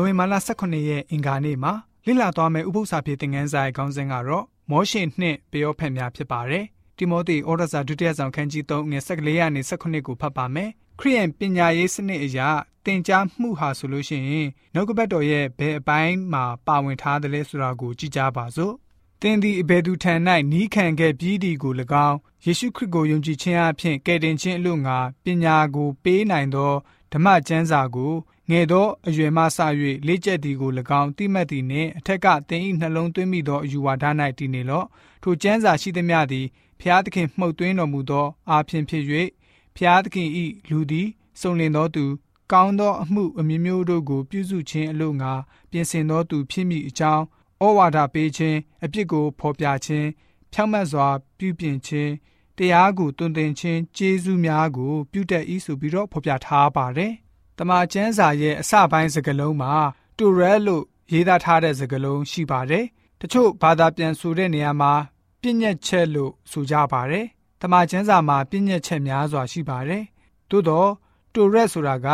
ဝင်မာလ18ရက်အင်္ဂါနေ့မှာလိလာသွားမယ့်ဥပုသ္စာပြေသင်ခန်းစာရဲ့ခေါင်းစဉ်ကတော့မောရှေနှင့်ပယောဖက်များဖြစ်ပါတယ်။တိမောသေဩရစာဒုတိယဆောင်ခန်းကြီး3ငွေ14ရာနေ18ကိုဖတ်ပါမယ်။ခရိယန်ပညာရေးစနစ်အရာသင်ကြားမှုဟာဆိုလို့ရှိရင်နှုတ်ကပတ်တော်ရဲ့ဘယ်အပိုင်းမှာပါဝင်ထားသလဲဆိုတာကိုကြည့်ကြပါစို့။သင်သည်အဘယ်သူထံ၌နီးခံခဲ့ပြီးသည်ကို၎င်းယေရှုခရစ်ကိုယုံကြည်ခြင်းအပြင်ကယ်တင်ခြင်းအလို့ငါပညာကိုပေးနိုင်သော ဓမ္မကျမ်းစာကိုငယ်သောအရွယ်မှစ၍လေ့ကျက်သည်ကို၎င်းတိမှတ်သည်နှင့်အထက်ကသင်၏နှလုံးသွင်းမိသောအယူဝါဒ၌တည်နေလော့ထိုကျမ်းစာရှိသမျှသည်ဖျားသခင်မှုတ်သွင်းတော်မူသောအာဖြင့်ဖြစ်၍ဖျားသခင်၏လူသည်စုံလင်သောသူ ကောင်းသောအမှုအမျိုးမျိုးတို့ကိုပြုစုခြင်းအလို့ငါပြင်ဆင်သောသူဖြစ်မိအကြောင်းဩဝါဒပေးခြင်းအပြစ်ကိုဖော်ပြခြင်းဖြောင့်မတ်စွာပြုပြင်ခြင်း တရားကိုတွင်တင်ခြင်းကျေးဇူးများကိုပြုတတ်၏ဆိုပြီးတော့ဖော်ပြထားပါတယ်။တမန်ကျမ်းစာရဲ့အစပိုင်းစကားလုံးမှာတူရဲလို့ရေးသားထားတဲ့စကားလုံးရှိပါတယ်။တချို့ဘာသာပြန်ဆိုတဲ့နေရာမှာပြည့်ညက်ချက်လို့ဆိုကြပါတယ်။တမန်ကျမ်းစာမှာပြည့်ညက်ချက်များစွာရှိပါတယ်။သို့တော့တူရက်ဆိုတာက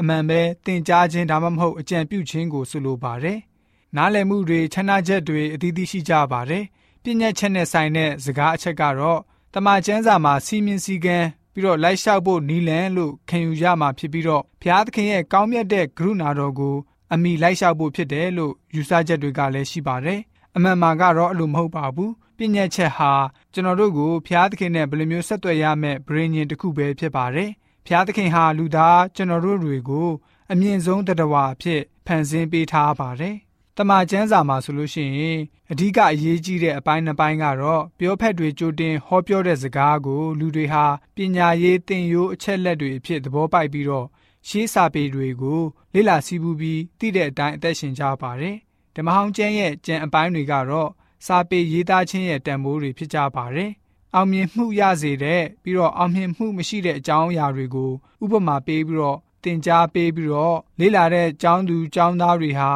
အမှန်ပဲသင်ကြားခြင်းဒါမှမဟုတ်အကြံပြုခြင်းကိုဆိုလိုပါတယ်။နားလည်မှုတွေချမ်းသာချက်တွေအသီးသီးရှိကြပါတယ်။ပြည့်ညက်ချက်နဲ့ဆိုင်တဲ့စကားအချက်ကတော့ တမန်ကျမ်းစာမှာစီမင်းစည်းကမ်းပြီးတော့လိုက်လျှောက်ဖို့နီလန်လို့ခံယူရမှာဖြစ်ပြီးတော့ဘုရားသခင်ရဲ့ကောင်းမြတ်တဲ့ကရုဏာတော်ကိုအမိလိုက်လျှောက်ဖို့ဖြစ်တယ်လို့ယူဆချက်တွေကလည်းရှိပါတယ်။အမှန်မှန်ကတော့အဲ့လိုမဟုတ်ပါဘူး။ပြည့်ညက်ချက်ဟာကျွန်တော်တို့ကိုဘုရားသခင်နဲ့ဘယ်လိုမျိုးဆက်သွယ်ရမယ့်ဗြိဉ္ဉ်တစ်ခုပဲဖြစ်ပါတယ်။ဘုရားသခင်ဟာလူသားကျွန်တော်တို့တွေကိုအမြင့်ဆုံးတတဝါအဖြစ်ဖန်ဆင်းပေးထားပါတယ် တမန်ကျမ်းစာမှာဆိုလို့ရှိရင်အဓိကအရေးကြီးတဲ့အပိုင်းနှစ်ပိုင်းကတော့ပြောဖက်တွေကြိုတင်ဟောပြောတဲ့စကားကို လူတွေဟာပညာရေးသင်ရိုးအချက်လက်တွေအဖြစ်သဘောပေါက်ပြီးတော့ရှေးစာပေတွေကိုလေ့လာစီးပူးပြီးသိတဲ့အတိုင်းအသက်ရှင်ကြပါတယ်။ဓမ္မဟောင်းကျမ်းရဲ့ကျမ်းအပိုင်းတွေကတော့စာပေရေးသားခြင်းရဲ့တန်ဖိုးတွေဖြစ်ကြပါတယ်။အောင်မြင်မှုရစေတဲ့ပြီးတော့အောင်မြင်မှုမရှိတဲ့အကြောင်းအရာတွေကိုဥပမာပေးပြီးတော့သင်ကြားပေးပြီးတော့လေ့လာတဲ့ကျောင်းသူကျောင်းသားတွေဟာ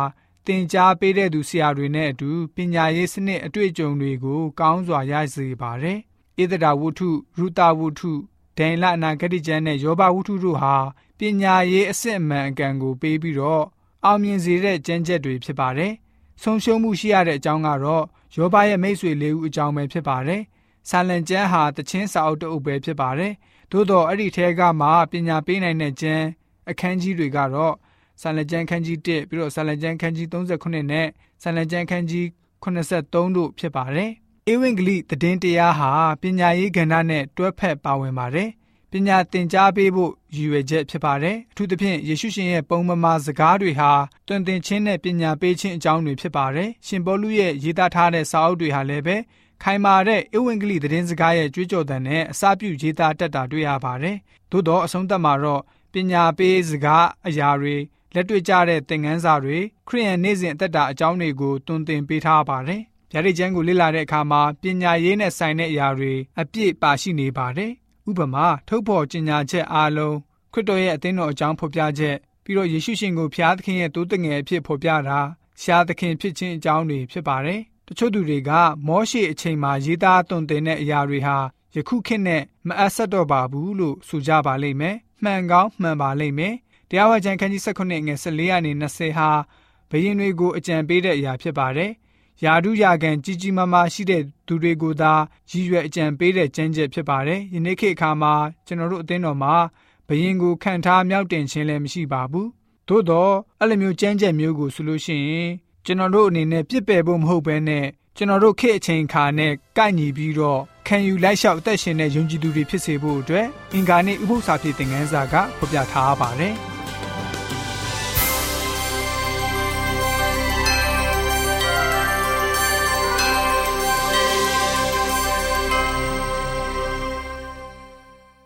သင်ကြားပေးတဲ့သူဆရာတွေနဲ့အတူပညာရေးစနစ်အတွေ့အကြုံတွေကို ကောင်းစွာရစေပါတယ်။ဧဒရာဝုထုရူတာဝုထုဒိန်လအနာဂတိကျမ်းနဲ့ယောဘဝုထုတို့ဟာပညာရေးအစစ်အမှန်အကန်ကိုပေးပြီးတော့အောင်မြင်စေတဲ့ကျမ်းချက်တွေဖြစ်ပါတယ်။ဆုံးရှုံးမှုရှိရတဲ့အကြောင်းကတော့ယောဘရဲ့မိတ်ဆွေလေးဦးအကြောင်းပဲဖြစ်ပါတယ်။ဆာလန်ကျမ်းဟာတခြင်းစာအုပ်တအုပ်ပဲဖြစ်ပါတယ်။သို့တော့အဲ့ဒီထဲကမှပညာပေးနိုင်တဲ့ကျမ်းအခန်းကြီးတွေကတော့ ဆာလကျမ်းခန်းကြီး1ပြီးတော့ဆာလကျမ်းခန်းကြီး39နဲ့ဆာလကျမ်းခန်းကြီး83တို့ဖြစ်ပါတယ်။ဧဝံဂေလိသတင်းတရားဟာပညာရေးကဏ္ဍနဲ့တွဲဖက်ပါဝင်ပါတယ်။ပညာသင်ကြားပေးဖို့ရည်ရွယ်ချက်ဖြစ်ပါတယ်။အထူးသဖြင့်ယေရှုရှင်ရဲ့ပုံမမာစကားတွေဟာတွင်တင်ခြင်းနဲ့ပညာပေးခြင်းအကြောင်းတွေဖြစ်ပါတယ်။ရှင်ပေါလုရဲ့ရေးသားထားတဲ့စာအုပ်တွေဟာလည်းပဲခိုင်မာတဲ့ဧဝံဂေလိသတင်းစကားရဲ့ကြွေးကြော်သံနဲ့အစာပြုရေးသားတတ်တာတွေ့ရပါတယ်။သို့တော့အဆုံးသတ်မှာတော့ပညာပေးစကားအရာတွေ လက်တွေ့ကျတဲ့သင်ခန်းစာတွေခရိယန်နေ့စဉ်အသက်တာအကြောင်းတွေကိုတွင်တင်ပေးထားပါတယ်။ဗျာဒိတ်ကျမ်းကိုလေ့လာတဲ့အခါမှာပညာရေးနဲ့ဆိုင်တဲ့အရာတွေအပြည့်ပါရှိနေပါတယ်။ဥပမာထုတ်ဖော်ကျင်ညာချက်အားလုံးခရစ်တော်ရဲ့အသင်းတော်အကြောင်းဖော်ပြချက်ပြီးတော့ယေရှုရှင်ကိုဖျားသခင်ရဲ့တိုးတက်ငယ်အဖြစ်ဖော်ပြတာရှားသခင်ဖြစ်ခြင်းအကြောင်းတွေဖြစ်ပါတယ်။တချို့သူတွေကမောရှေအချိန်မှာရေးသားတွင်တင်တဲ့အရာတွေဟာယခုခေတ်နဲ့မအပ်ဆက်တော့ပါဘူးလို့ဆိုကြပါလိမ့်မယ်။မှန်ကောင်းမှန်ပါလိမ့်မယ်။ တရားဝကျမ်းခန်းကြီး19ငွေ14ရာနေ20ဟာဘယင်တွေကိုအကြံပေးတဲ့အရာဖြစ်ပါတယ်။ယာဒုယာကန်ကြီးကြီးမားမားရှိတဲ့သူတွေကိုသာရည်ရွယ်အကြံပေးတဲ့ကျမ်းချက်ဖြစ်ပါတယ်။ယနေ့ခေတ်အခါမှာကျွန်တော်တို့အသင်းတော်မှာဘယင်ကိုခံထားမြောက်တင်ခြင်းလည်းမရှိပါဘူး။သို့တော့အဲ့လိုမျိုးကျမ်းချက်မျိုးကိုဆိုလို့ရှိရင်ကျွန်တော်တို့အနေနဲ့ပြစ်ပယ်ဖို့မဟုတ်ဘဲနဲ့ကျွန်တော်တို့ခေတ်အချိန်ခါနဲ့ကိုက်ညီပြီးတော့ခံယူလိုက်လျှောက်အသက်ရှင်တဲ့ယုံကြည်သူတွေဖြစ်စေဖို့အတွက်အင်္ဂါနေ့ဥပုသ္စာဖြစ်တဲ့ငန်းစာကဖော်ပြထားပါတယ်။